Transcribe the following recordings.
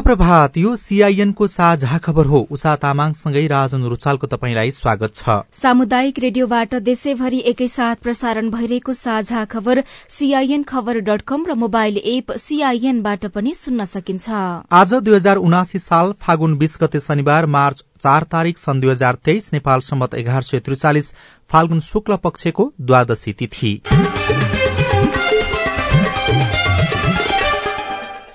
शुभ प्रभात यो सीआईएनको साझा खबर हो। उषा तामाङसँगै राजन रुचालको तपाईँलाई स्वागत छ। सामुदायिक रेडियोबाट देशैभरि एकैसाथ प्रसारण भइरहेको साझा खबर सीआईएन खबर डट कम र मोबाइल एप सीआईएनबाट पनि सुन्न सकिन्छ। आज दुई हजार उनासी साल फागुन बीस गते शनिबार मार्च चार तारीक सन् दुई हजार तेइस नेपाल सम्मत एघार सय त्रिचालिस फाल्गुन शुक्ल पक्षको द्वादशी तिथि।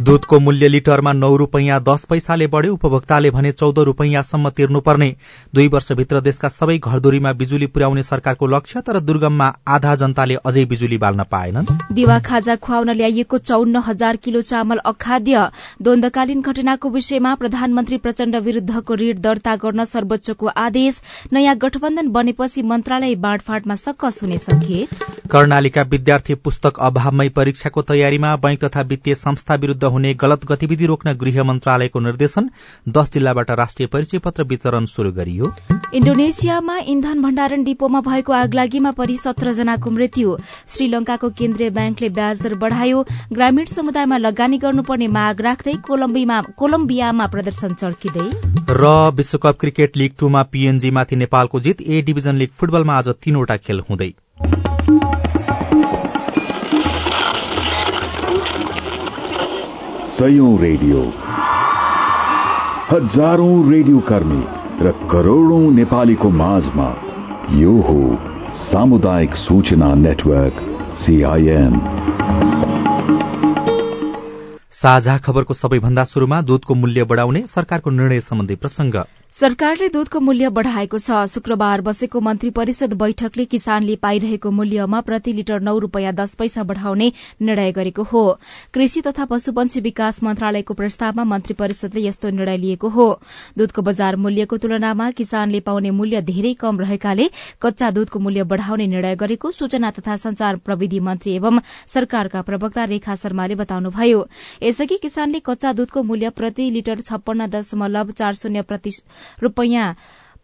दूधको मूल्य लिटरमा नौ रूपियाँ दस पैसाले बढ्यो। उपभोक्ताले भने चौध रूपियाँसम्म तिर्नुपर्ने। दुई वर्षभित्र देशका सबै घरधुरीमा बिजुली पुर्याउने सरकारको लक्ष्य तर दुर्गममा आधा जनताले अझै बिजुली बाल्न पाएनन्। दिवा खाजा खुवाउन ल्याइएको चौन्न हजार किलो चामल अखाद्य। द्वन्दकालीन घटनाको विषयमा प्रधानमन्त्री प्रचण्ड विरूद्धको ऋण दर्ता गर्न सर्वोच्चको आदेश। नयाँ गठबन्धन बनेपछि मन्त्रालय बाँडफाँडमा सक्कस हुने संकेत कर्णालीका विद्यार्थी पुस्तक अभावमै परीक्षाको तयारीमा बैंक तथा वित्तीय संस्था विरूद्ध हुने गलत गतिविधि रोक्न गृह मन्त्रालयको निर्देशन। दश जिल्लाबाट राष्ट्रिय परिचय पत्र वितरण शुरू गरियो। इण्डोनेसियामा इन्धन भण्डारण डिपोमा भएको आगलागीमा परि सत्र जनाको मृत्यु। श्रीलंकाको केन्द्रीय ब्याङ्कले ब्याज दर बढ़ायो। ग्रामीण समुदायमा लगानी गर्नुपर्ने माग राख्दै कोलम्बियामा प्रदर्शन चर्किँदै। र विश्वकप क्रिकेट लीग टूमा पीएनजीमाथि नेपालको जित। ए डिभिजन लीग फुटबलमा आज तीनवटा खेल हुँदै। सयौं रेडियो। हजारौं रेडियो कर्मी र करोड़ौं नेपालीको माझमा यो हो सामुदायिक सूचना नेटवर्क सीआईएन साझा खबरको सबैभन्दा शुरूमा दूधको मूल्य बढ़ाउने सरकारको निर्णय सम्बन्धी प्रसंग सरकारले दूधको मूल्य बढ़ाएको छ। शुक्रबार बसेको मन्त्री परिषद बैठकले किसानले पाइरहेको मूल्यमा प्रति लिटर नौ रूपियाँ दस पैसा बढ़ाउने निर्णय गरेको हो। कृषि तथा पशुपन्छी विकास मन्त्रालयको प्रस्तावमा मन्त्री परिषदले यस्तो निर्णय लिएको हो। दूधको बजार मूल्यको तुलनामा किसानले पाउने मूल्य धेरै कम रहेकाले कच्चा दूधको मूल्य बढ़ाउने निर्णय गरेको सूचना तथा संचार प्रविधि मन्त्री एवं सरकारका प्रवक्ता रेखा शर्माले बताउनुभयो। यसअघि किसानले कच्चा दूधको मूल्य प्रति लिटर छप्पन्न दशमलव चार शून्य रूपियाँ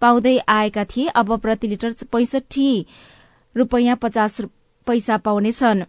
पाउँदै आएका थिए। अब प्रति लिटर पैंसठी रूपियाँ पचास पैसा पाउनेछन्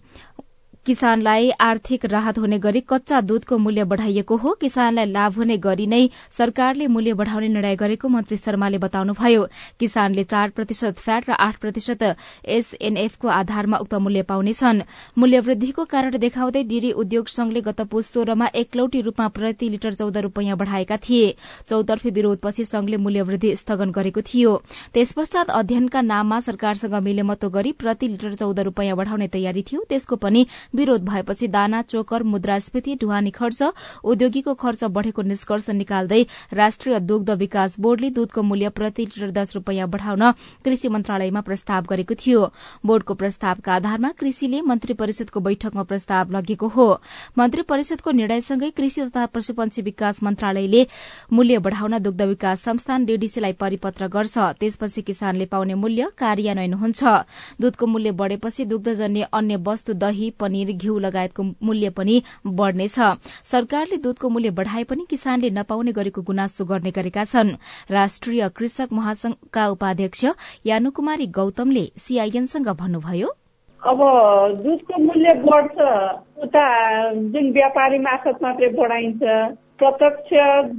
किसानलाई आर्थिक राहत हुने गरी कच्चा दूधको मूल्य बढ़ाइएको हो। किसानलाई लाभ हुने गरी नै सरकारले मूल्य बढ़ाउने निर्णय गरेको मन्त्री शर्माले बताउनुभयो। किसानले चार प्रतिशत फ्याट र आठ प्रतिशत एसएनएफको आधारमा उक्त मूल्य पाउनेछन्। मूल्य वृद्धिको कारण देखाउँदै डेरी उद्योग संघले गत पुस सोह्रमा एकलौटी रूपमा प्रति लिटर चौध रूपियाँ बढ़ाएका थिए। चौतर्फी विरोधपछि संघले मूल्य वृद्धि स्थगन गरेको थियो। त्यस पश्चात अध्ययनका नाममा सरकारसँग मिलेमतो गरी प्रति लिटर चौध रूपियाँ बढ़ाउने तयारी थियो। त्यसको पनि विरोध भएपछि दाना चोकर मुद्रास्फीति ढुवानी खर्च उद्योगीको खर्च बढ़ेको निष्कर्ष निकाल्दै राष्ट्रिय दुग्ध विकास बोर्डले दूधको मूल्य प्रति लिटर दस रूपियाँ बढ़ाउन कृषि मन्त्रालयमा प्रस्ताव गरेको थियो। बोर्डको प्रस्तावका आधारमा कृषिले मन्त्री परिषदको बैठकमा प्रस्ताव लगेको हो। मन्त्री परिषदको निर्णयसँगै कृषि तथा पशुपन्छी विकास मन्त्रालयले मूल्य बढ़ाउन दुग्ध विकास संस्थान डीडीसीलाई परिपत्र गर्छ। त्यसपछि किसानले पाउने मूल्य कार्यान्वयन हुन्छ। दूधको मूल्य बढ़ेपछि दुग्धजन्य अन्य वस्तु दही पनिर घिउ लगायतको मूल्य पनि बढ़नेछ सरकारले दूधको मूल्य बढ़ाए पनि किसानले नपाउने गरेको गुनासो गर्ने गरेका छन्। राष्ट्रिय कृषक महासंघका उपाध्यक्ष यानुकुमारी गौतमले सीआईएनसँग भन्नुभयो। अब दुधको मूल्य बढ्छ उता जुन व्यापारी मार्फत मात्रै बढाइन्छ प्रत्यक्ष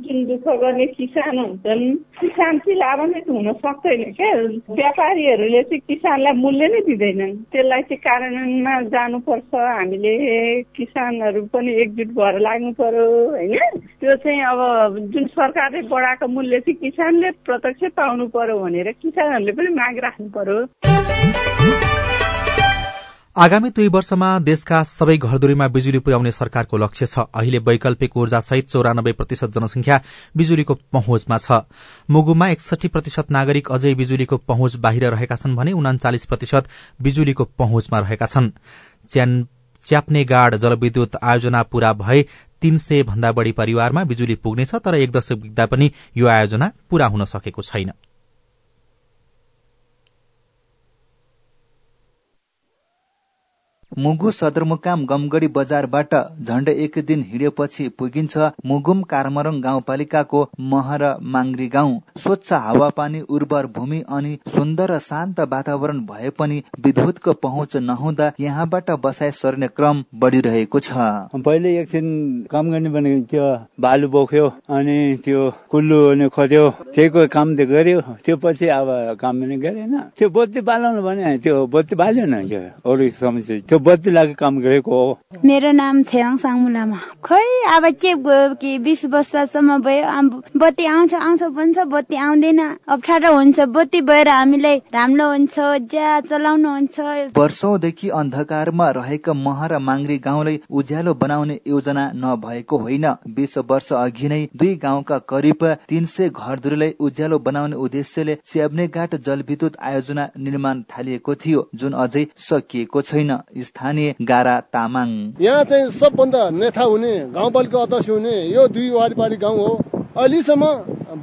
जुन दुःख गर्ने किसान हुन्छन् किसान चाहिँ लाभान्वित हुन सक्दैन क्या व्यापारीहरूले चाहिँ किसानलाई मूल्य नै दिँदैनन्। त्यसलाई चाहिँ कार्यान्वयनमा जानुपर्छ। हामीले किसानहरू पनि एकजुट भएर लाग्नु पर्यो होइन? त्यो चाहिँ अब जुन सरकारले बढाएको मूल्य चाहिँ किसानले प्रत्यक्ष पाउनु पर्यो भनेर किसानहरूले पनि माग राख्नु पर्यो आगामी दुई वर्षमा देशका सबै घरधुरीमा बिजुली पुर्याउने सरकारको लक्ष्य छ। अहिले वैकल्पिक ऊर्जा सहित चौरानब्बे प्रतिशत जनसंख्या बिजुलीको पहुँचमा छ। मुगुमा एकसठी प्रतिशत नागरिक अझै बिजुलीको पहुँच बाहिर रहेका छन् भने उनाचालिस प्रतिशत बिजुलीको पहुँचमा रहेका छन्। च्याप्नेगाड जलविद्युत आयोजना पूरा भए तीन सय भन्दा बढ़ी परिवारमा बिजुली पुग्नेछ तर एक दशक बित्दा पनि यो आयोजना पूरा हुन सकेको छैन। मुगु सदरमुकाम गमगढी बजारबाट झण्डै एक दिन हिँडेपछि पुगिन्छ मुगुम कारमरङ गाउँपालिकाको महर माङ्री गाउँ। स्वच्छ हावापानी उर्वर भूमि अनि सुन्दर र शान्त वातावरण भए पनि विद्युतको पहुँच नहुँदा यहाँबाट बसाइ सर्ने क्रम बढ़िरहेको छ। पहिले एकछिन काम गर्ने भने त्यो बालु बोक्यो अनि त्यो कुल्लु खोज्यो त्यहीको काम त गर्यो। त्यो पछि अब काम पनि गरेन। त्यो बत्ती बालाउनु भने त्यो बत्ती बाल्यो अरू समस्या। त्यो बत्ती लागि काम गरेको हो। मेरो नाम छेवाङ साङ्मु लामा। खै अब के गयो कि बिस वर्षसम्म भयो बत्ती आउँछ आउँछ भन्छ बत्ती आउँदैन। अप्ठ्यारो हुन्छ बत्ती भएर हामीलाई राम्रो हुन्छ ज्या चलाउनु हुन्छ। वर्षौदेखि अन्धकारमा रहेका महर माङ्री गाउँलाई उज्यालो बनाउने योजना नभएको होइन। बिस वर्ष अघि नै दुई गाउँका करिब तीन सय घरधुरीलाई उज्यालो बनाउने उद्देश्यले स्याब्नेघाट जलविद्युत आयोजना निर्माण थालिएको थियो। जुन अझै सकिएको छैन। स्थानीय गारा तामाङ। यहाँ चाहिँ सबभन्दा नेता हुने गाउँपालिका अध्यक्ष हुने यो दुई वारिपारी गाउँ हो। अहिलेसम्म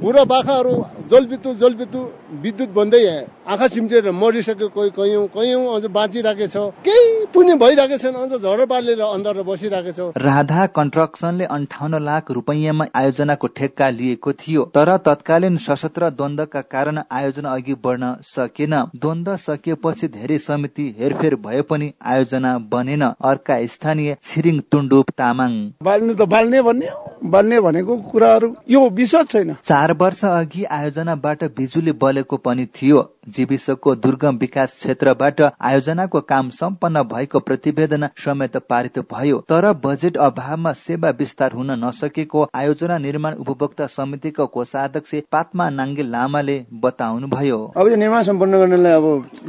बुढा बाखाहरू जलविद्युत जलविद्युत विद्युत भन्दै आँखा चिम्टेर मरिसक्यो कोही कैयौँ कैयौँ अझ बाँचिरहेको छ। केही पनि भइरहेको छैन अझ झरो बालेर अन्धर बसिरहेको छ। राधा कन्स्ट्रक्सनले अन्ठाउन्न लाख रुपियाँमा आयोजनाको ठेक्का लिएको थियो तर तत्कालीन सशस्त्र द्वन्दका कारण आयोजना अघि बढ्न सकेन। द्वन्द सकिएपछि धेरै समिति हेरफेर भए पनि आयोजना बनेन। अर्का स्थानीय छिरिङ तुण्डुप तामाङ। बाल्नु त बाल्ने भन्ने बाल्ने भनेको कुराहरू यो विश्वास छैन। चार वर्ष अघि आयोजनाबाट बिजुली बलेको पनि थियो। जीविसको दुर्गम विकास क्षेत्रबाट आयोजनाको काम सम्पन्न भएको प्रतिवेदन समेत पारित भयो। तर बजेट अभावमा सेवा विस्तार हुन नसकेको आयोजना निर्माण उपभोक्ता समितिको कोषाध्यक्ष पात्मा नाङ्गे लामाले बताउनु भयो अब यो निर्माण सम्पन्न गर्नलाई अब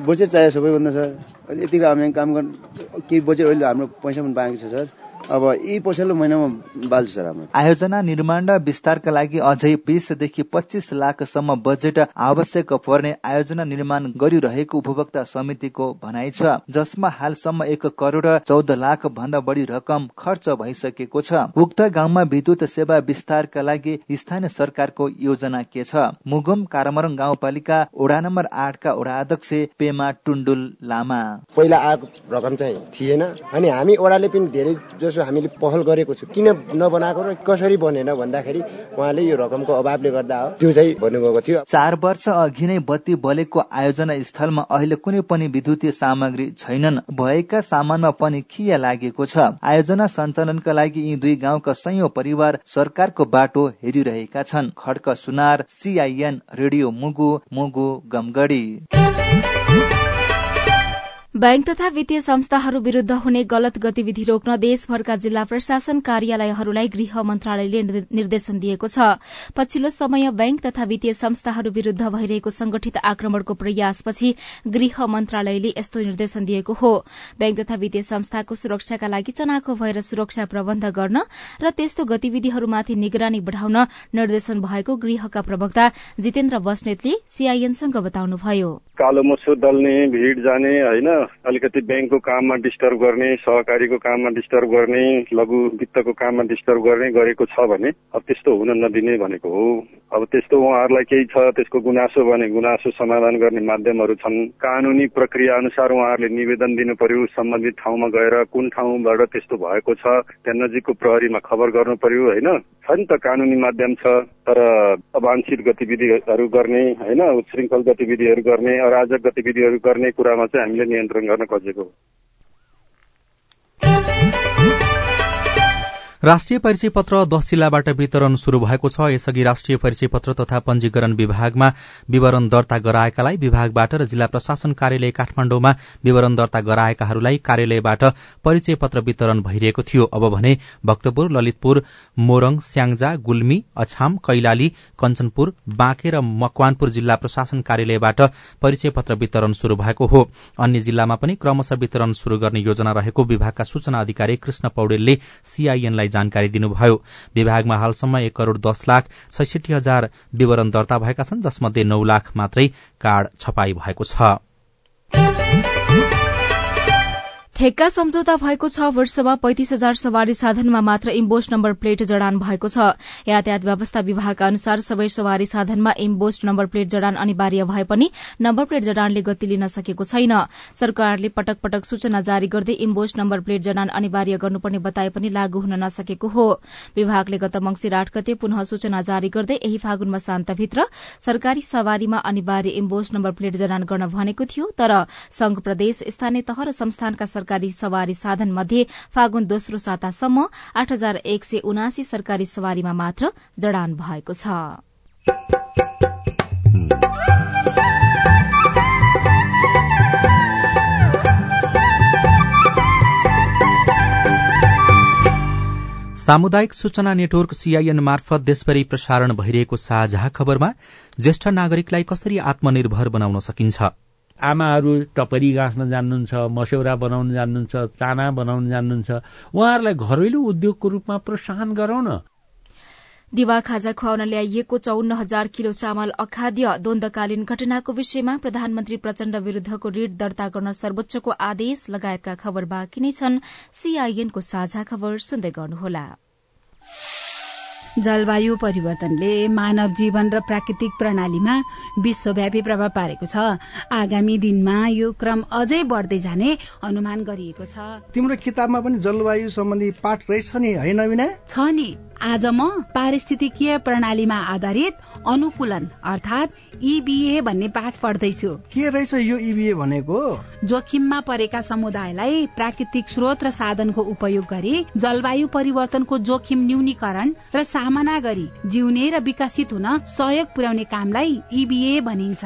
बजेट चाहियो सबैभन्दा सर। यतिको हामी काम गर्न केही बजेट अहिले हाम्रो पैसा पनि बाँकी छ सर। अब यी पछिल्लो महिनामा बाल्छु सर हाम्रो आयोजना निर्माण र विस्तारका लागि अझै बिसदेखि पच्चिस लाखसम्म बजेट आवश्यक पर्ने आयोजना निर्माण गरिरहेको उपभोक्ता समितिको भनाइ छ जसमा हालसम्म एक करोड चौध लाख भन्दा बढी रकम खर्च भइसकेको छ। उक्त गाउँमा विद्युत सेवा विस्तारका लागि स्थानीय सरकारको योजना के छ? मुगुम कारामरङ गाउँपालिका वडा नम्बर आठका वडा अध्यक्ष पेमा टुन्डुल लामा। पहिला आएको रकम चाहिँ थिएन अनि हामी वडाले पनि धेरै जसो हामीले पहल गरेको छु। किन नबनाएको र कसरी बनेन भन्दाखेरि उहाँले यो रकमको अभावले गर्दा हो। त्यो चाहिँ भन्नुभएको थियो। चार वर्ष अघि नै बत्ती बलेको आयोजना स्थलमा अहिले कुनै पनि विद्युतीय सामग्री छैनन्। भएका सामानमा पनि खिया लागेको छ। आयोजना सञ्चालनका लागि यी दुई गाउँका सयौं परिवार सरकारको बाटो हेरिरहेका छन्। Khadka Sunar CIN radio Mugu Mugu Gamgadhi bank तथा वित्तीय संस्थाहरू विरूद्ध हुने गलत गतिविधि रोक्न देशभरका जिल्ला प्रशासन कार्यालयहरूलाई गृह मन्त्रालयले निर्देशन दिएको छ। पछिल्लो समय बैंक तथा वित्तीय संस्थाहरू विरूद्ध भइरहेको संगठित आक्रमणको प्रयासपछि गृह मन्त्रालयले यस्तो निर्देशन दिएको हो। बैंक तथा वित्तीय संस्थाको सुरक्षाका लागि चनाखो भएर सुरक्षा प्रबन्ध गर्न र त्यस्तो गतिविधिहरूमाथि निगरानी बढ़ाउन निर्देशन भएको गृहका प्रवक्ता जितेन्द्र बस्नेतले सीआईएनसँग बताउनुभयो। कालो मसो दल्ने भिड जाने होइन? अलिकति ब्याङ्कको काममा डिस्टर्ब गर्ने सहकारीको काममा डिस्टर्ब गर्ने लघु वित्तको काममा डिस्टर्ब गर्ने गरेको छ भने अब त्यस्तो हुन नदिने भनेको हो। अब त्यस्तो उहाँहरूलाई केही छ त्यसको गुनासो भने गुनासो समाधान गर्ने माध्यमहरू छन्। कानुनी प्रक्रिया अनुसार उहाँहरूले निवेदन दिनु पर्यो सम्बन्धित ठाउँमा गएर कुन ठाउँबाट त्यस्तो भएको छ त्यहाँ नजिकको प्रहरीमा खबर गर्नु पर्यो होइन? छ नि त कानुनी माध्यम छ तर अवांछित गतिविधिहरू गर्ने होइन? उच्छृङ्खल गतिविधिहरू गर्ने अराजक गतिविधिहरू गर्ने कुरामा चाहिँ हामीले नियन्त्रण गर्न खोजेको राष्ट्रिय परिचय पत्र दश जिल्लाबाट वितरण शुरू भएको छ। यसअघि राष्ट्रिय परिचय पत्र तथा पंजीकरण विभागमा विवरण दर्ता गराएकालाई विभागबाट र जिल्ला प्रशासन कार्यालय काठमाण्डुमा विवरण दर्ता गराएकाहरूलाई कार्यालयबाट परिचय पत्र वितरण भइरहेको थियो। अब भने भक्तपुर ललितपुर मोरङ स्याङ्जा गुल्मी अछाम कैलाली कञ्चनपुर बाँके र मकवानपुर जिल्ला प्रशासन कार्यालयबाट परिचय पत्र वितरण शुरू भएको हो। अन्य जिल्लामा पनि क्रमशः वितरण शुरू गर्ने योजना रहेको विभागका सूचना अधिकारी कृष्ण पौडेलले सीआईएनलाई जानकारी दिनुभयो। विभागमा हालसम्म एक करोड़ दस लाख छैसठी हजार विवरण दर्ता भएका छन् जसमध्ये नौ लाख मात्रै कार्ड छपाई भएको छ। ठेक्का सम्झौता भएको छ वर्षमा पैंतिस हजार सवारी साधनमा मात्र इम्बोस नम्बर प्लेट जडान भएको छ। यातायात व्यवस्था विभागका अनुसार सबै सवारी साधनमा इम्बोस नम्बर प्लेट जडान अनिवार्य भए पनि नम्बर प्लेट जडानले गति लिन सकेको छैन। सरकारले पटक पटक सूचना जारी गर्दै इम्बोस नम्बर प्लेट जडान अनिवार्य गर्नुपर्ने बताए पनि लागू हुन नसकेको हो। विभागले गत मंगिर आठ गते पुनः सूचना जारी गर्दै यही फागुनमा शान्तभित्र सरकारी सवारीमा अनिवार्य इम्बोस नम्बर प्लेट जडान गर्न भनेको थियो तर संघ प्रदेश स्थानीय तह र संस्थानका सरकारी सवारी साधन मध्ये फागुन दोस्रो सातासम्म आठ हजार एक सय उनासी सरकारी सवारीमा मात्र जडान भएको छ। सामुदायिक सूचना नेटवर्क सीआईएन मार्फत देशभरि प्रसारण भइरहेको साझा खबरमा ज्येष्ठ नागरिकलाई कसरी आत्मनिर्भर बनाउन सकिन्छ? आमाहरू टपरी गाँच्न जान्नुहुन्छ मस्यौरा बनाउन जान्नुहुन्छ चाना बनाउन जान्नुहुन्छ उहाँहरूलाई घरेलु उद्योगको रूपमा प्रोत्साहन गरौं न। दिवा खाजा खुवाउन ल्याइएको चौन्न हजार किलो चामल अखाद्य द्वन्दकालीन घटनाको विषयमा प्रधानमन्त्री प्रचण्ड विरूद्धको ऋण दर्ता गर्न सर्वोच्चको आदेश लगायतका खबर बाँकी नै छन्। सीआईएनको साझा खबर सुन्दै गर्नुहोला। जलवायु परिवर्तनले मानव जीवन र प्राकृतिक प्रणालीमा विश्वव्यापी प्रभाव पारेको छ। आगामी दिनमा यो क्रम अझै बढ्दै जाने अनुमान गरिएको छ। तिम्रो किताबमा पनि जलवायु सम्बन्धी पाठ रहेछ नि होइन छ नि। आज म पारिस्थितिकीय प्रणालीमा आधारित अनुकूलन अर्थात इबिए भन्ने पाठ पढ्दैछु। के रहेछ यो इबिए भनेको? जोखिममा परेका समुदायलाई प्राकृतिक स्रोत र साधनको उपयोग गरी जलवायु परिवर्तनको जोखिम न्यूनीकरण र सामना गरी जिउने र विकसित हुन सहयोग पुर्याउने कामलाई इबिए भनिन्छ।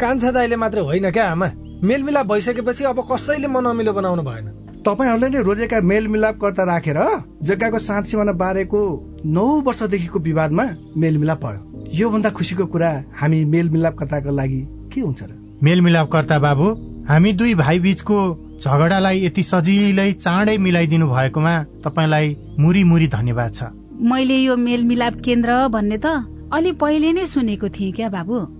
कान्छा दाईले मात्र होइन क्या आमा? मेलमिलाप भइसकेपछि अब कसैले मन अमिलो बनाउनु भएन। तपाईँहरूले नै रोजेका मेलमिलापकर्ता राखेर जग्गाको साँच सिमाना बारेको नौ वर्षदेखिको विवादमा मेलमिलाप भयो। योभन्दा खुसीको कुरा हामी मेलमिलापकर्ताको लागि के हुन्छ र? मेलमिलापकर्ता बाबु हामी दुई भाइ बीचको झगडालाई यति सजिलै चाँडै मिलाइदिनु भएकोमा तपाईँलाई मुरी मुरी धन्यवाद छ। मैले यो मेलमिलाप केन्द्र भन्ने त अलि पहिले नै सुनेको थिएँ क्या बाबु।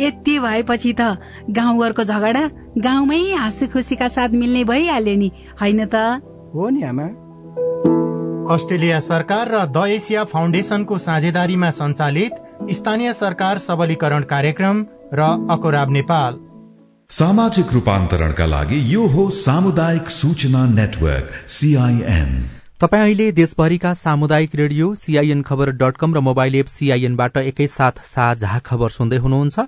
यति भएपछि त गाउँघरको झगडा गाउँमै हाँसु खुसीका साथ मिल्ने भइहाल्यो नि होइन त? हो नि आमा। अस्ट्रेलिया सरकार र द एसिया फाउन्डेशनको साझेदारीमा सञ्चालित स्थानीय सरकार सबलीकरण कार्यक्रम र अकोराब नेपाल। सामाजिक रूपान्तरणका लागि यो हो सामुदायिक सूचना नेटवर्क सीआईएन तपाईँ अहिले देशभरिका सामुदायिक radio CIN Khabar dot com र मोबाइल एप सीआईएनबाट एकैसाथ साझा खबर सुन्दै हुनुहुन्छ।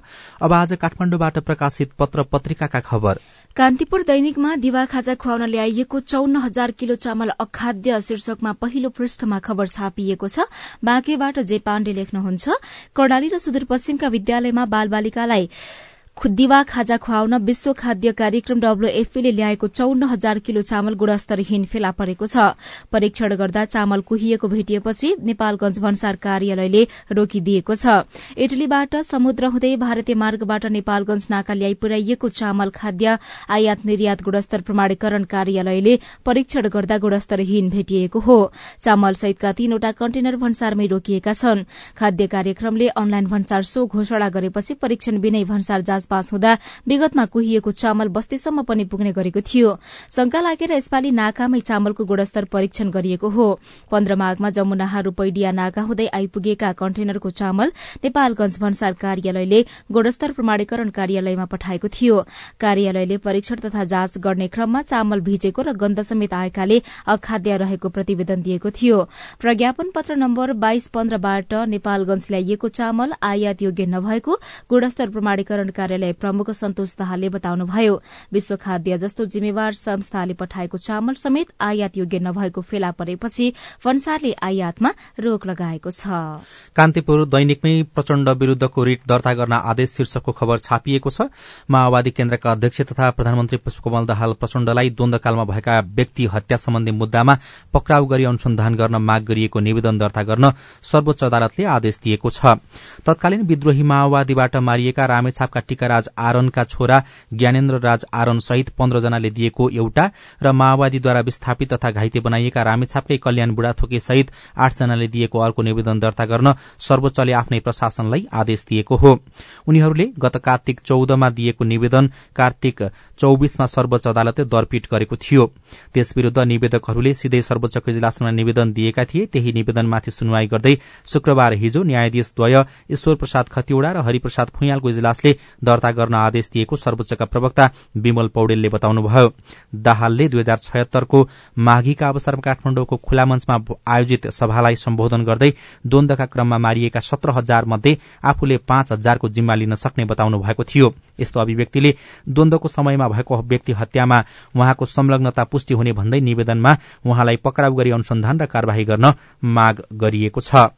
अब आज काठमाडौँबाट प्रकाशित पत्र पत्रिकाका खबर। कान्तिपुर दैनिकमा दिवा खाजा खुवाउन ल्याइएको चौन्न हजार किलो चामल अखाद्य शीर्षकमा पहिलो पृष्ठमा खबर छापिएको छ। बाँकेबाट जे पाण्डे लेख्नुहुन्छ कर्णाली र सुदूरपश्चिमका विद्यालयमा बालबालिकालाई दिवा खाजा खुवाउन विश्व खाद्य कार्यक्रम डब्ल्यूएफपीले ल्याएको चौन्न हजार किलो चामल गुणस्तरहीन फेला परेको छ। परीक्षण गर्दा चामल कुहिएको भेटिएपछि नेपालगंज भन्सार कार्यालयले रोकिदिएको छ। इटलीबाट समुद्र हुँदै भारतीय मार्गबाट नेपालगंज नाका ल्याइ पुर्याइएको चामल खाद्य आयात निर्यात गुणस्तर प्रमाणीकरण कार्यालयले परीक्षण गर्दा गुणस्तरहीन भेटिएको हो। चामल सहितका तीनवटा कन्टेनर भन्सारमै रोकिएका छन्। खाद्य कार्यक्रमले अनलाइन भन्सार सो घोषणा गरेपछि परीक्षण बिनै भन्सार जाँच पास हुँदा विगतमा कुहिएको चामल बस्तीसम्म पनि पुग्ने गरेको थियो। शंका लागेर यसपालि नाकामै चामलको गुणस्तर परीक्षण गरिएको हो। पन्ध्र माघमा जमुनाहा रूपैडिया नाका हुँदै आइपुगेका कन्टेनरको चामल नेपालगंज भन्सार कार्यालयले गुणस्तर प्रमाणीकरण कार्यालयमा पठाएको थियो। कार्यालयले परीक्षण तथा जाँच गर्ने क्रममा चामल भिजेको र गन्ध समेत आएकाले अखाद्य रहेको प्रतिवेदन दिएको थियो। प्रज्ञापन पत्र नम्बर बाइस पन्ध्रबाट नेपालगंज ल्याइएको चामल आयात योग्य नभएको गुणस्तर प्रमाणीकरण कार्यालय प्रमुख सन्तोष दाहालले बताउनुभयो विश्व खाद्य जस्तो जिम्मेवार संस्थाले पठाएको चामल समेत आयात योग्य नभएको फेला परेपछि भन्सारले आयातमा रोक लगाएको छ। कान्तिपुर दैनिकमै प्रचण्ड विरूद्धको रिट दर्ता गर्न आदेश शीर्षकको खबर छापिएको छ। माओवादी केन्द्रका अध्यक्ष तथा प्रधानमन्त्री पुष्पकमल दाहाल प्रचण्डलाई द्वन्दकालमा भएका व्यक्ति हत्या सम्बन्धी मुद्दामा पक्राउ गरी अनुसन्धान गर्न माग गरिएको निवेदन दर्ता गर्न सर्वोच्च अदालतले आदेश दिएको छ। तत्कालीन विद्रोही माओवादीबाट मारिएका रामेछापका टिकाराज आरनका छोरा ज्ञानेन्द्र राज आरन सहित पन्ध्रजनाले दिएको एउटा र माओवादीद्वारा विस्थापित तथा घाइते बनाइएका रामेछापकै कल्याण बुढाथोकी सहित आठजनाले दिएको अर्को निवेदन दर्ता गर्न सर्वोच्चले आफ्नै प्रशासनलाई आदेश दिएको हो। उनीहरूले गत कार्तिक चौधमा दिएको निवेदन कार्तिक चौबिसमा सर्वोच्च अदालतले दरपीट गरेको थियो। त्यस विरूद्ध निवेदकहरूले सिधै सर्वोच्चको इजलासमा निवेदन दिएका थिए। त्यही निवेदनमाथि सुनवाई गर्दै शुक्रबार हिजो न्यायाधीश द्वय ईश्वर प्रसाद खतिवड़ा र हरिप्रसाद फुयालको इजलासले दर्ता गर्न आदेश दिएको सर्वोच्चका प्रवक्ता विमल पौडेलले बताउनुभयो। दाहालले दुई हजार छयत्तरको माघीका अवसरमा काठमाडौँको खुला मञ्चमा आयोजित सभालाई सम्बोधन गर्दै द्वन्दका क्रममा मारिएका सत्र हजार मध्ये आफूले पाँच हजारको जिम्मा लिन सक्ने बताउनु भएको थियो। यस्तो अभिव्यक्तिले द्वन्दको समयमा भएको व्यक्ति हत्यामा उहाँको संलग्नता पुष्टि हुने भन्दै निवेदनमा उहाँलाई पक्राउ गरी अनुसन्धान र कार्यवाही गर्न माग गरिएको छ।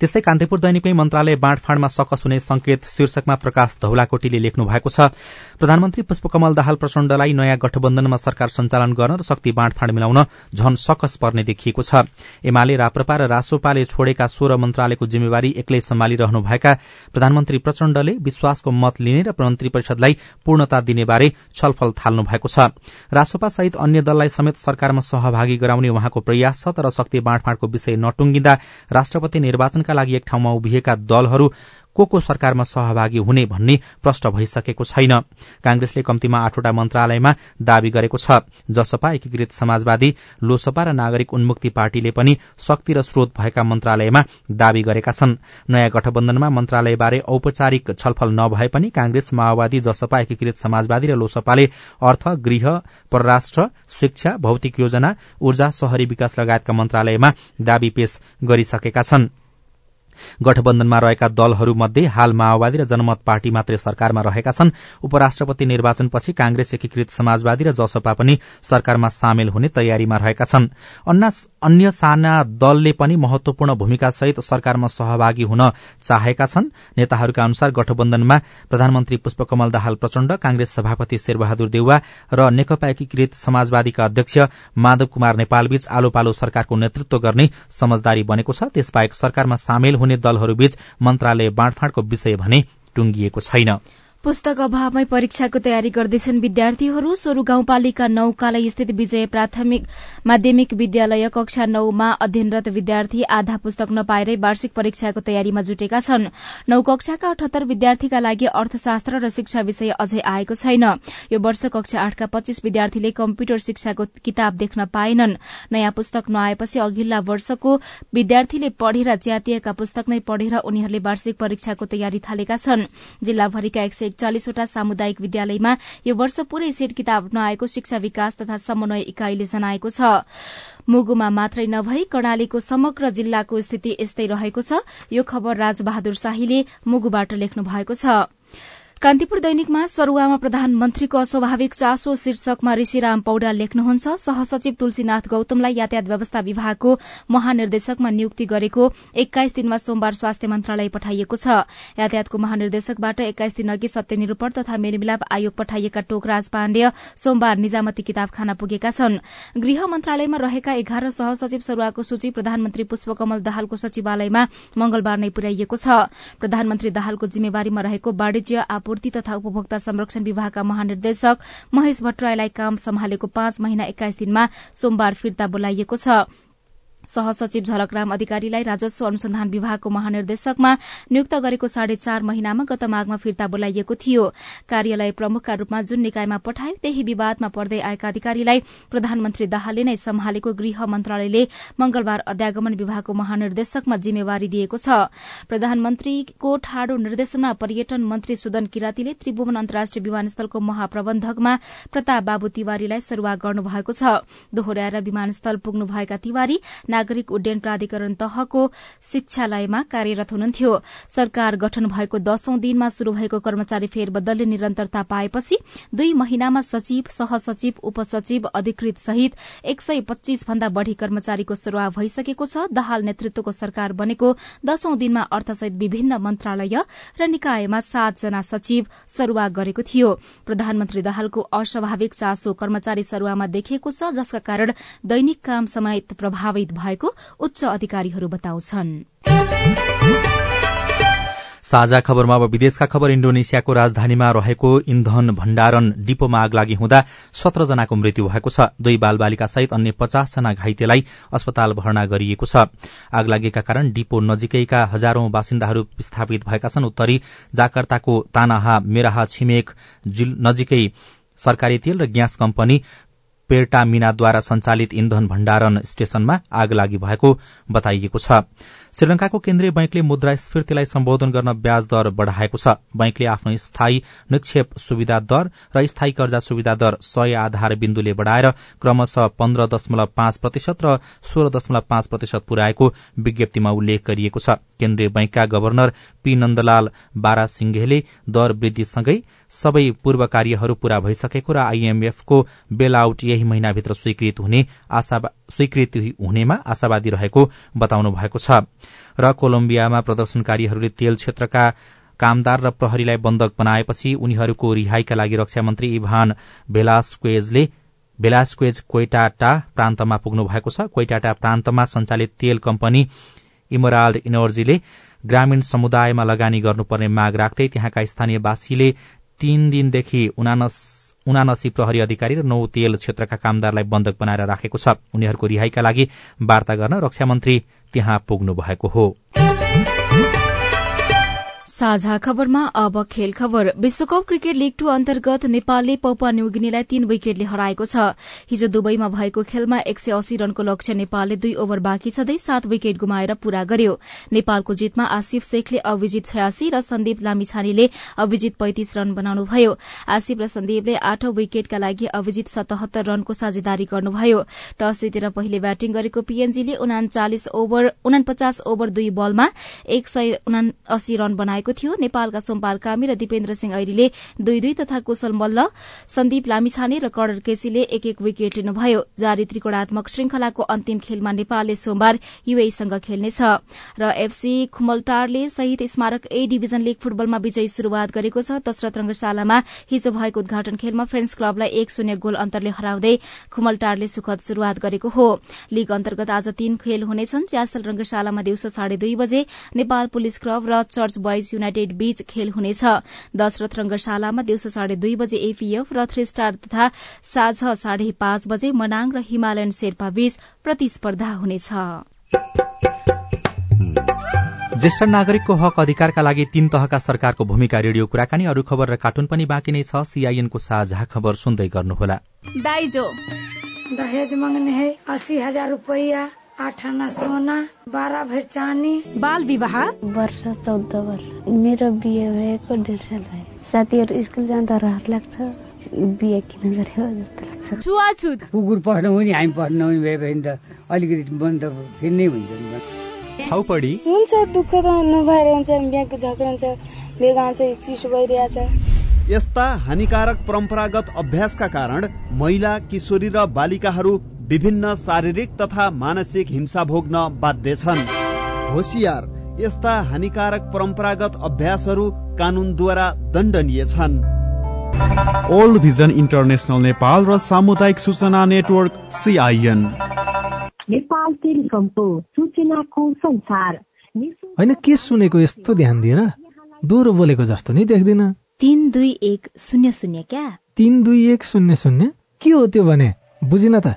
त्यस्तै कान्तिपुर दैनिकमै मन्त्रालय बाँडफाँडमा सकस हुने संकेत शीर्षकमा प्रकाश धौलाकोटीले लेख्नु भएको छ। प्रधानमन्त्री पुष्पकमल दाहाल प्रचण्डलाई नयाँ गठबन्धनमा सरकार सञ्चालन गर्न र शक्ति बाँडफाँड मिलाउन झन सकस पर्ने देखिएको छ। एमाले राप्रपा र रासोपाले छोडेका सोह्र मन्त्रालयको जिम्मेवारी एक्लै सम्हालिरहनुभएका प्रधानमन्त्री प्रचण्डले विश्वासको मत लिने र मन्त्री परिषदलाई पूर्णता दिने बारे छलफल थाल्नु भएको छ। रासोपा सहित अन्य दललाई समेत सरकारमा सहभागी गराउने उहाँको प्रयास छ तर शक्ति बाँडफाँडको विषय नटुङ्गिँदा राष्ट्रपति निर्वाचनका लागि एक ठाउँमा उभिएका दलहरू को को सरकारमा सहभागी हुने भन्ने प्रष्ट भइसकेको छैन। कांग्रेसले कम्तीमा आठवटा मन्त्रालयमा दावी गरेको छ। जसपा एकीकृत समाजवादी लोसपा र नागरिक उन्मुक्ति पार्टीले पनि शक्ति र स्रोत भएका मन्त्रालयमा दावी गरेका छन्। नयाँ गठबन्धनमा मन्त्रालयबारे औपचारिक छलफल नभए पनि कांग्रेस माओवादी जसपा एकीकृत समाजवादी र लोसपाले अर्थ गृह परराष्ट्र शिक्षा भौतिक योजना ऊर्जा शहरी विकास लगायतका मन्त्रालयमा दावी पेश गरिसकेका छनृ। गठबन्धनमा रहेका दलहरूमध्ये हाल माओवादी र जनमत पार्टी मात्रै सरकारमा रहेका छन्। उपराष्ट्रपति निर्वाचनपछि कांग्रेस एकीकृत समाजवादी र जसपा पनि सरकारमा सामेल हुने तयारीमा रहेका छन्। अन्य साना दलले पनि महत्वपूर्ण भूमिकासहित सरकारमा सहभागी हुन चाहेका छन्। नेताहरूका अनुसार गठबन्धनमा प्रधानमन्त्री पुष्पकमल दाहाल प्रचण्ड कांग्रेस सभापति शेरबहादुर देउवा र नेकपा एकीकृत समाजवादीका अध्यक्ष माधव कुमार नेपालबीच आलो पालो सरकारको नेतृत्व गर्ने समझदारी बनेको छ। त्यसबाहेक सरकारमा सामेल हुने दलहरूबीच मन्त्रालय बाँडफाँडको विषय भने टुंगिएको छैन। पुस्तक अभावमै परीक्षाको तयारी गर्दैछन् विद्यार्थीहरू। सोरु गाउँपालिका नौ कालाई स्थित विजय प्राथमिक माध्यमिक विद्यालय कक्षा नौमा अध्ययनरत विद्यार्थी आधा पुस्तक नपाएरै वार्षिक परीक्षाको तयारीमा जुटेका छन्। नौ कक्षाका अठहत्तर विद्यार्थीका लागि अर्थशास्त्र र शिक्षा विषय अझै आएको छैन। यो वर्ष कक्षा आठका पच्चीस विद्यार्थीले कम्प्युटर शिक्षाको किताब देख्न पाएनन्। नयाँ पुस्तक नआएपछि अघिल्ला वर्षको विद्यार्थीले पढेर च्यातिएका पुस्तक नै पढेर उनीहरूले वार्षिक परीक्षाको तयारी थालेका छन्। जिल्लाभरिका एक एकचालिसवटा सामुदायिक विद्यालयमा यो वर्ष पूरै सेट किताब नआएको शिक्षा विकास तथा समन्वय इकाइले जनाएको छ। मुगुमा मात्रै नभई कर्णालीको समग्र जिल्लाको स्थिति यस्तै रहेको छ। यो खबर राजबहादुर शाहीले मुगुबाट लेख्नु भएको छ। कान्तिपुर दैनिकमा सरूवामा प्रधानमन्त्रीको अस्वाभाविक चासो शीर्षकमा ऋषिराम पौड्याल लेख्नुहुन्छ। सहसचिव तुलसीनाथ गौतमलाई यातायात व्यवस्था विभागको महानिर्देशकमा नियुक्ति गरेको एक्काइस दिनमा सोमबार स्वास्थ्य मन्त्रालय पठाइएको छ। यातायातको महानिर्देशकबाट एक्काइस दिन अघि सत्य निरूपण तथा मेलमिलाप आयोग पठाइएका टोकराज पाण्डेय सोमबार निजामती किताबखाना पुगेका छन्। गृह मन्त्रालयमा रहेका एघार सहसचिव सरूवाको सूची प्रधानमन्त्री पुष्पकमल दाहालको सचिवालयमा मंगलबार नै पुर्याइएको छ। प्रधानमन्त्री दाहालको जिम्मेवारीमा रहेको वाणिज्य तथा उपभोक्ता संरक्षण विभागका महानिर्देशक महेश भट्टराईलाई काम सम्हालेको पाँच महिना एक्काइस दिनमा सोमबार फिर्ता बोलाइएको छ। सहसचिव झलकराम अधिकारीलाई राजस्व अनुसन्धान विभागको महानिर्देशकमा नियुक्त गरेको साढे चार महिनामा गत माघमा फिर्ता बोलाइएको थियो। कार्यालय प्रमुखका रूपमा जुन निकायमा पठायो त्यही विवादमा पर्दै आएका अधिकारीलाई प्रधानमन्त्री दाहालले नै सम्हालेको गृह मन्त्रालयले मंगलबार अध्यागमन विभागको महानिर्देशकमा जिम्मेवारी दिएको छ। प्रधानमन्त्रीको ठाडो निर्देशनमा पर्यटन मन्त्री सुदन किरातीले त्रिभुवन अन्तर्राष्ट्रिय विमानस्थलको महाप्रबन्धकमा प्रताप बाबु तिवारीलाई सरूवा गर्नुभएको छ। दोहोर्याएर विमानस्थल पुग्नुभएका तिवारी नागरिक उड्डयन प्राधिकरण तहको शिक्षालयमा कार्यरत हुनुहुन्थ्यो। सरकार गठन भएको दशौं दिनमा शुरू भएको कर्मचारी फेरबदलले निरन्तरता पाएपछि दुई महिनामा सचिव सहसचिव उपसचिव अधिकृत सहित एक सय पच्चीस भन्दा बढ़ी कर्मचारीको सरूवा भइसकेको छ। दाहाल नेतृत्वको सरकार बनेको दशौं दिनमा अर्थसहित विभिन्न मन्त्रालय र निकायमा सातजना सचिव सरूवा गरेको थियो। प्रधानमन्त्री दाहालको अस्वाभाविक चासो कर्मचारी सरूवामा देखिएको छ जसका कारण दैनिक काम समेत प्रभावित भएको उच्च अधिकारीहरू बताउँछन्। साझा खबरमा अब विदेशका खबर। इण्डोनेसियाको राजधानीमा रहेको इन्धन भण्डारण डिपोमा आग लागि हुँदा सत्र जनाको मृत्यु भएको छ। दुई बालबालिका सहित अन्य पचास जना घाइतेलाई अस्पताल भर्ना गरिएको छ। आग लागेका कारण डिपो नजिकैका हजारौं बासिन्दाहरू विस्थापित भएका छन्। उत्तरी जाकर्ताको तानाहा मेराहा छिमेक नजिकै सरकारी तेल र ग्यास कम्पनी पेर्टामिनाद्वारा संचालित इन्धन भण्डारण स्टेशनमा आग लागि भएको बताइएको छ। श्रीलंकाको केन्द्रीय बैंकले मुद्रास्फीतिलाई सम्बोधन गर्न ब्याज दर बढ़ाएको छ। बैंकले आफ्नो स्थायी निक्षेप सुविधा दर र स्थायी कर्जा सुविधा दर सय आधार बिन्दुले बढ़ाएर क्रमशः पन्ध्र दशमलव पाँच प्रतिशत र सोह्र दशमलव पाँच प्रतिशत पुर्याएको विज्ञप्तिमा उल्लेख गरिएको छ। केन्द्रीय बैंकका गवर्नर पी नन्दलाल बारा सिंघेले दर वृद्धिसँगै सबै पूर्व कार्यहरू पूरा भइसकेको र आईएमएफको बेल आउट यही महिनाभित्र स्वीकृत हुने स्वीकृति हुनेमा आशावादी रहेको बताउनु भएको छ। र कोलम्बियामा प्रदर्शनकारीहरूले तेल क्षेत्रका कामदार र प्रहरीलाई बन्धक बनाएपछि उनीहरूको रिहाईका लागि रक्षा मन्त्री इभान भेलास्क्वेजले भेलास्क्वेज कोइटाटा प्रान्तमा पुग्नु भएको छ। कोइटाटा प्रान्तमा संचालित तेल कम्पनी इमराल्ड इनर्जीले ग्रामीण समुदायमा लगानी गर्नुपर्ने माग राख्दै त्यहाँका स्थानीयवासीले तीन दिनदेखि उनासी प्रहरी अधिकारी र नौ तेल क्षेत्रका कामदारलाई बन्धक बनाएर राखेको छ। उनीहरूको रिहाईका लागि वार्ता गर्न रक्षा मन्त्री त्यहाँ पुग्नु भएको हो। साझा खबरमा अब खेल खबर। विश्वकप क्रिकेट लीग टू अन्तर्गत नेपालले पौपा न्युगिनीलाई तीन विकेटले हराएको छ। हिजो दुबईमा भएको खेलमा एक सय अस्सी रनको लक्ष्य नेपालले दुई ओभर बाँकी छँदै सात विकेट गुमाएर पूरा गर्यो। नेपालको जितमा आसिफ शेखले अभिजित छयासी र सन्दीप लामिछानेले अभिजित पैंतिस रन बनाउनुभयो। आसिफ र सन्दीपले आठौं विकेटका लागि अभिजित सतहत्तर रनको साझेदारी गर्नुभयो। टस जितेर पहिले ब्याटिङ गरेको पीएनजीले उनापचास ओभर दुई बलमा एक सय रन बनाएको थियो। नेपालका सोमपाल कामी र दिपेन्द्र सिंह ऐरीले दुई दुई तथा कुशल मल्ल सन्दीप लामिछाने र कणर केसीले एक एक विकेट लिनुभयो। जारी त्रिकोणात्मक श्रृंखलाको अन्तिम खेलमा नेपालले सोमबार युएसँग खेल्नेछ। र एफसी खुमलटारले सहित स्मारक ए डिभिजन लीग फुटबलमा विजयी शुरूआत गरेको छ। दशरथ रंगशालामा हिजो भएको उद्घाटन खेलमा फ्रेन्च क्लबलाई एक शून्य गोल अन्तरले हराउँदै खुमलटारले सुखद शुरूआत गरेको हो। लीग अन्तर्गत आज तीन खेल हुनेछन्। च्यासल रंगशालामा दिउँसो साढे दुई बजे नेपाल पुलिस क्लब र चर्च बोइज युनाइटेड बीच खेल हुनेछ। दशरथ रंगशालामा दिउँसो साढे दुई बजे एपीएफ र थ्री स्टार तथा साँझ साढे पाँच बजे मनाङ र हिमालयन शेर्पा बीच प्रतिस्पर्धा हुनेछ। ज्येष्ठ नागरिकको हक अधिकारका लागि तीन तहका सरकारको भूमिका रेडियो कुराकानी अरू खबर र कार्टुन पनि बाँकी नै छ। सीआईएनको साझा खबर सुन्दै गर्नुहोला। दाइजो। दहेज मांगने है अस्सी हजार रुपया। आठ आना सोना बाह्र भर चानी बाल विवाह? वर्ष चौध वर्ष। मेरो बिहे भएको डेढ साल भयो। साथीहरू स्कुल जाँदा रहर लाग्छ। बिहे किन गर्यो जस्तो लाग्छ। छुवाछुत। कुकुर पढ्नु पनि हामी पढ्नु पनि भए भने त अलिकति मन त फेरि हुन्छ नि छाउपडी। हुन्छ दुःख त नभएर हुन्छ बिहाको झगडा हुन्छ बेगा चिसो भइरहेछ। यस्ता हानिकारक परम्परागत अभ्यासका कारण महिला किशोरी र बालिकाहरू विभिन्न शारीरिक तथा मानसिक हिंसा भोग्न बाध्य छन्। होसियार यस्ता हानिकारक परम्परागत अभ्यासहरू कानूनद्वारा दण्डनीय छन्। ओल्ड भिजन इन्टरनेसनल नेपाल र सामुदायिक सूचना नेटवर्क सिआइएन नेपाल टेलिकमको सूचनाको संसार। होइन के सुनेको यस्तो ध्यान दिएर दोहोरो बोलेको जस्तो नि देख्दिन। तीन दुई एक शून्य शून्य क्या? तीन दुई एक शून्य शून्य? के हो त्यो भने? बुझिन त।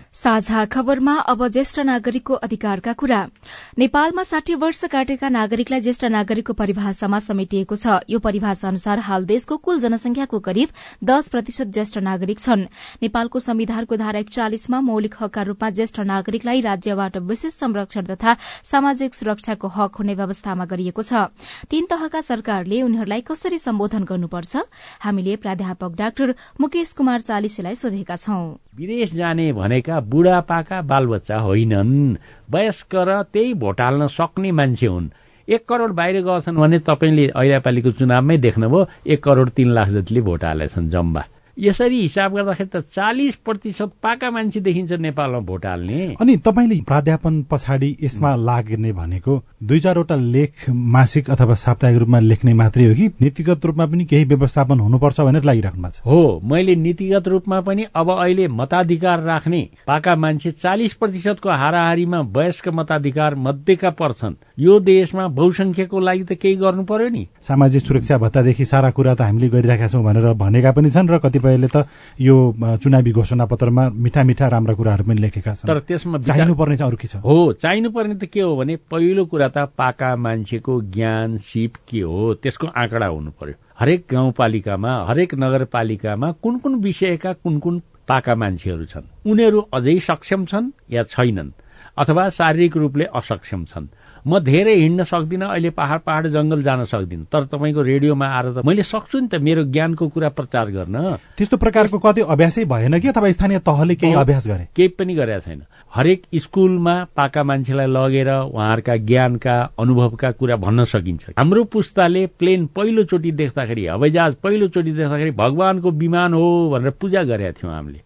साझा खबरमा अब ज्येष्ठ नागरिकको अधिकारका कुरा। नेपालमा साठी वर्ष काटेका नागरिकलाई ज्येष्ठ नागरिकको परिभाषामा समेटिएको छ। यो परिभाषा अनुसार हाल देशको कुल जनसंख्याको करिब दश प्रतिशत ज्येष्ठ नागरिक छन्। नेपालको संविधानको धारा एकचालिसमा मौलिक हकका रूपमा ज्येष्ठ नागरिकलाई राज्यबाट विशेष संरक्षण तथा सामाजिक सुरक्षाको हक हुने व्यवस्थामा गरिएको छ। तीन तहका सरकारले उनीहरूलाई कसरी सम्बोधन गर्नुपर्छ? हामीले प्राध्यापक डाक्टर मुकेश कुमार चालिसेलाई सोधेका छौं। विदेश जाने भनेका बुढापाका बालबच्चा होइनन्। वयस्क र त्यही भोट हाल्न सक्ने मान्छे हुन्। एक करोड़ बाहिर गएछन् भने तपाईँले ऐरापालिको चुनावमै देख्नुभयो एक करोड़ तीन लाख जतिले भोट हालेछन् जम्बा यसरी हिसाब गर्दाखेरि त चालिस प्रतिशत पाका मान्छे देखिन्छ नेपालमा भोट हाल्ने। अनि तपाईँले प्राध्यापन पछाडि यसमा लाग्ने भनेको दुई चारवटा लेख मासिक अथवा साप्ताहिक रूपमा लेख्ने मात्रै हो कि? नीतिगत रूपमा पनि केही व्यवस्थापन हुनुपर्छ भनेर लागिराख्नु भएको छ। हो मैले नीतिगत रूपमा पनि अब अहिले मताधिकार राख्ने पाका मान्छे चालिस प्रतिशतको हाराहारीमा वयस्क मताधिकार मध्येका पर्छन्। यो देशमा बहुसंख्यको लागि त केही गर्नु पर्यो नि। सामाजिक सुरक्षा भत्तादेखि सारा कुरा त हामीले गरिरहेका छौँ भनेर भनेका पनि छन् र कतिपयले त यो चुनावी घोषणा पत्रमा मिठा मिठा राम्रा कुराहरू पनि लेखेका छन्। तर त्यसमा चाहिनुपर्ने चाहिँ अरू के छ? हो चाहिनुपर्ने त के हो भने पहिलो कुरा त पाका मान्छेको ज्ञान सिप के हो त्यसको आँकडा हुनु पर्यो हरेक गाउँपालिकामा हरेक नगरपालिकामा कुन कुन विषयका कुन कुन पाका मान्छेहरू छन्? उनीहरू अझै सक्षम छन् या छैनन्? अथवा शारीरिक रूपले असक्षम छन्? म धेरै हिँड्न सक्दिनँ अहिले पहाड़ पहाड़ जंगल जान सक्दिनँ। तर तपाईँको रेडियोमा आएर त मैले सक्छु नि त मेरो ज्ञानको कुरा प्रचार गर्न। त्यस्तो प्रकारको कति अभ्यासै भएन कि अथवा स्थानीय तहले केही अभ्यास गरे? केही पनि गरेका छैन। हरेक स्कुलमा पाका मान्छेलाई लगेर उहाँहरूका ज्ञानका अनुभवका कुरा भन्न सकिन्छ। हाम्रो पुस्ताले प्लेन पहिलोचोटि देख्दाखेरि हवाईजहाज पहिलोचोटि देख्दाखेरि भगवानको विमान हो भनेर पूजा गरेका थियौँ हामीले।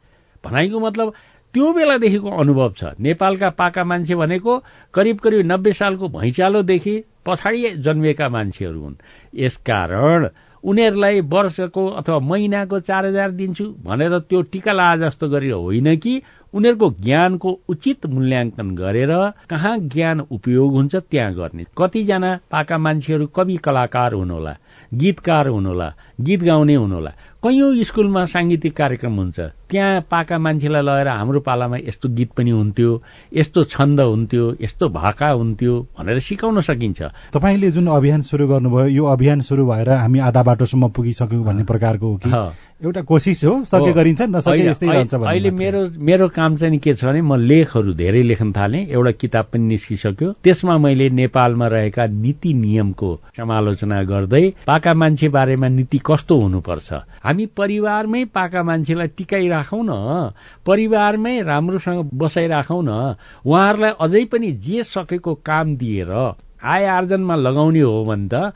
भनाइको मतलब त्यो बेलादेखिको अनुभव छ। नेपालका पाका मान्छे भनेको करिब करिब नब्बे सालको भैँचालोदेखि पछाडि जन्मिएका मान्छेहरू हुन्। यसकारण उनीहरूलाई वर्षको अथवा महिनाको चार हजार दिन्छु भनेर त्यो टिका ला जस्तो गरेर होइन कि उनीहरूको ज्ञानको उचित मूल्याङ्कन गरेर कहाँ ज्ञान उपयोग हुन्छ त्यहाँ गर्ने। कतिजना पाका मान्छेहरू कवि कलाकार हुनुहोला गीतकार हुनुहोला गीत गाउने हुनुहोला कैयौं स्कुलमा सांगीतिक कार्यक्रम हुन्छ? त्यहाँ पाका मान्छेलाई लगेर हाम्रो पालामा यस्तो गीत पनि हुन्थ्यो यस्तो छन्द हुन्थ्यो यस्तो भाका हुन्थ्यो भनेर सिकाउन सकिन्छ। तपाईँले जुन अभियान सुरु गर्नुभयो यो अभियान सुरु भएर हामी आधा बाटोसम्म पुगिसक्यौँ भन्ने प्रकारको हो कि? एउटा कोसिस हो सके गरिन्छ नसके यस्तै रहन्छ अहिले मेरो मेरो काम चाहिँ के छ भने म लेखहरू धेरै लेख्न थालेँ एउटा किताब पनि निस्किसक्यो। त्यसमा मैले नेपालमा रहेका नीति नियमको समालोचना गर्दै पाका मान्छे बारेमा नीति कस्तो हुनुपर्छ? हामी परिवारमै पाका मान्छेलाई टिकाइराखौँ न परिवारमै राम्रोसँग बसाइराखौँ न उहाँहरूलाई अझै पनि जे सकेको काम दिएर आय आर्जनमा लगाउने हो भने त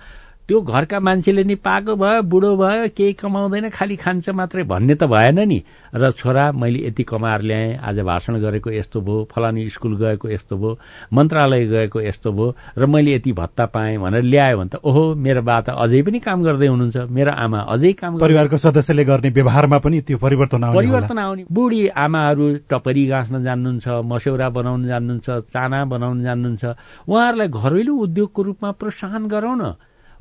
त्यो घरका मान्छेले नि पाएको भयो बुढो भयो केही कमाउँदैन खालि खान्छ मात्रै भन्ने त भएन नि। र छोरा मैले यति कमाएर ल्याएँ आज भाषण गरेको यस्तो भयो फलानी स्कुल गएको यस्तो भयो मन्त्रालय गएको यस्तो भयो र मैले यति भत्ता पाएँ भनेर ल्यायो भने त ओहो मेरो बा त अझै पनि काम गर्दै हुनुहुन्छ मेरो आमा अझै काम परिवारको सदस्यले गर्ने व्यवहारमा पनि त्यो परिवर्तन आउने परिवर्तन आउने। बुढी आमाहरू टपरी गाँच्न जान्नुहुन्छ मस्यौरा बनाउन जान्नुहुन्छ चाना बनाउन जान्नुहुन्छ। उहाँहरूलाई घरेलु उद्योगको रूपमा प्रोत्साहन गरौँ न।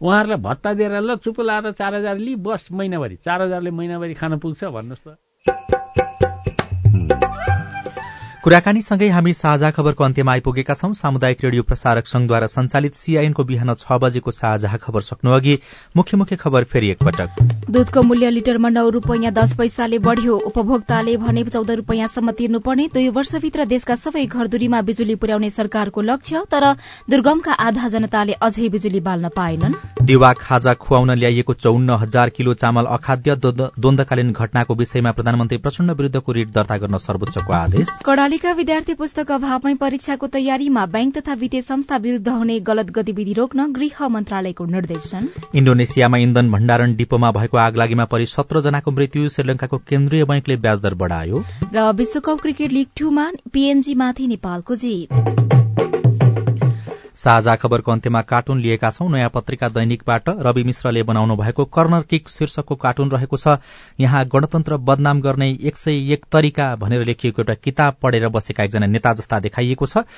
उहाँहरूलाई भत्ता दिएर ल चुप लाएर चार हजार लि बस महिनाभरि। चार हजारले महिनाभरि खान पुग्छ भन्नुहोस् त। कुराकानीसँगै हामी साझा खबरको अन्त्यमा आइपुगेका छौं। सामुदायिक रेडियो प्रसारक संघद्वारा संचालित सीआईएनको बिहान छ बजेको साझा खबर सक्नु अघि मुख्य मुख्य खबर फेरि एकपटक। दूधको मूल्य लिटरमा नौ रूपियाँ दस पैसाले बढ़्यो। उपभोक्ताले भने चौध रूपियाँसम्म तिर्नुपर्ने। दुई वर्षभित्र देशका सबै घरधुरीमा बिजुली पुर्याउने सरकारको लक्ष्य तर दुर्गमका आधा जनताले अझै बिजुली बाल्न पाएनन्। दिवा खाजा खुवाउन ल्याइएको चौन्न हजार किलो चामल अखाद्य द्वन्दकालीन घटनाको विषयमा प्रधानमन्त्री प्रचण्ड विरूद्धको रिट दर्ता गर्न सर्वोच्चको आदेश। कर्णालीका विद्यार्थी पुस्तक अभावमै परीक्षाको तयारीमा बैंक तथा वित्तीय संस्था विरूद्ध हुने गलत गतिविधि रोक्न गृह मन्त्रालयको निर्देशन। इण्डोनेसियामा इन्धन भण्डारण डिपोमा भएको आगलागीमा परि सत्र जनाको मृत्यु श्रीलंकाको केन्द्रीय बैंकले ब्याजदर बढ़ायो। र विश्वकप क्रिकेट लीग टूमा पीएनजीमाथि नेपालको जीत। साझा खबरको अन्त्यमा कार्टुन लिएका छौं। नयाँ पत्रिका दैनिकबाट रवि मिश्रले बनाउनु भएको कर्नर किक शीर्षकको कार्टुन रहेको छ। यहाँ गणतन्त्र बदनाम गर्ने एक सय एक तरिका भनेर लेखिएको एउटा किताब पढेर बसेका एकजना नेता जस्ता देखाइएको छ।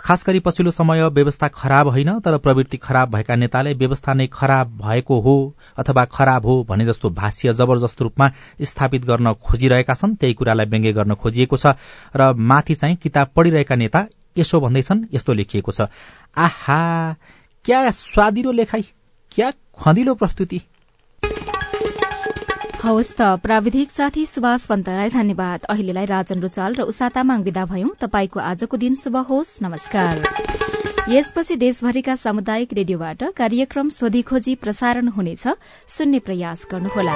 खास गरी पछिल्लो समय व्यवस्था खराब होइन तर प्रवृत्ति खराब भएका नेताले व्यवस्था नै खराब भएको हो अथवा खराब हो भने जस्तो भाष्य जबरजस्त रूपमा स्थापित गर्न खोजिरहेका छन्। त्यही कुरालाई व्यङ्ग्य गर्न खोजिएको छ। र माथि चाहिँ किताब पढ़िरहेका नेता यसो भन्दैछन् यस्तो लेखिएको छ। आहा क्या स्वादिलो लेखाई क्या खँदिलो प्रस्तुति? हवस् त प्राविधिक साथी सुभाष पन्तलाई धन्यवाद। अहिलेलाई राजन रुचाल र उषा तामाङ विदा भयौं। तपाईँको आजको दिन शुभ होस् नमस्कार। यसपछि देशभरिका सामुदायिक रेडियोबाट कार्यक्रम सोधी खोजी प्रसारण हुनेछ। सुन्ने प्रयास गर्नुहोला।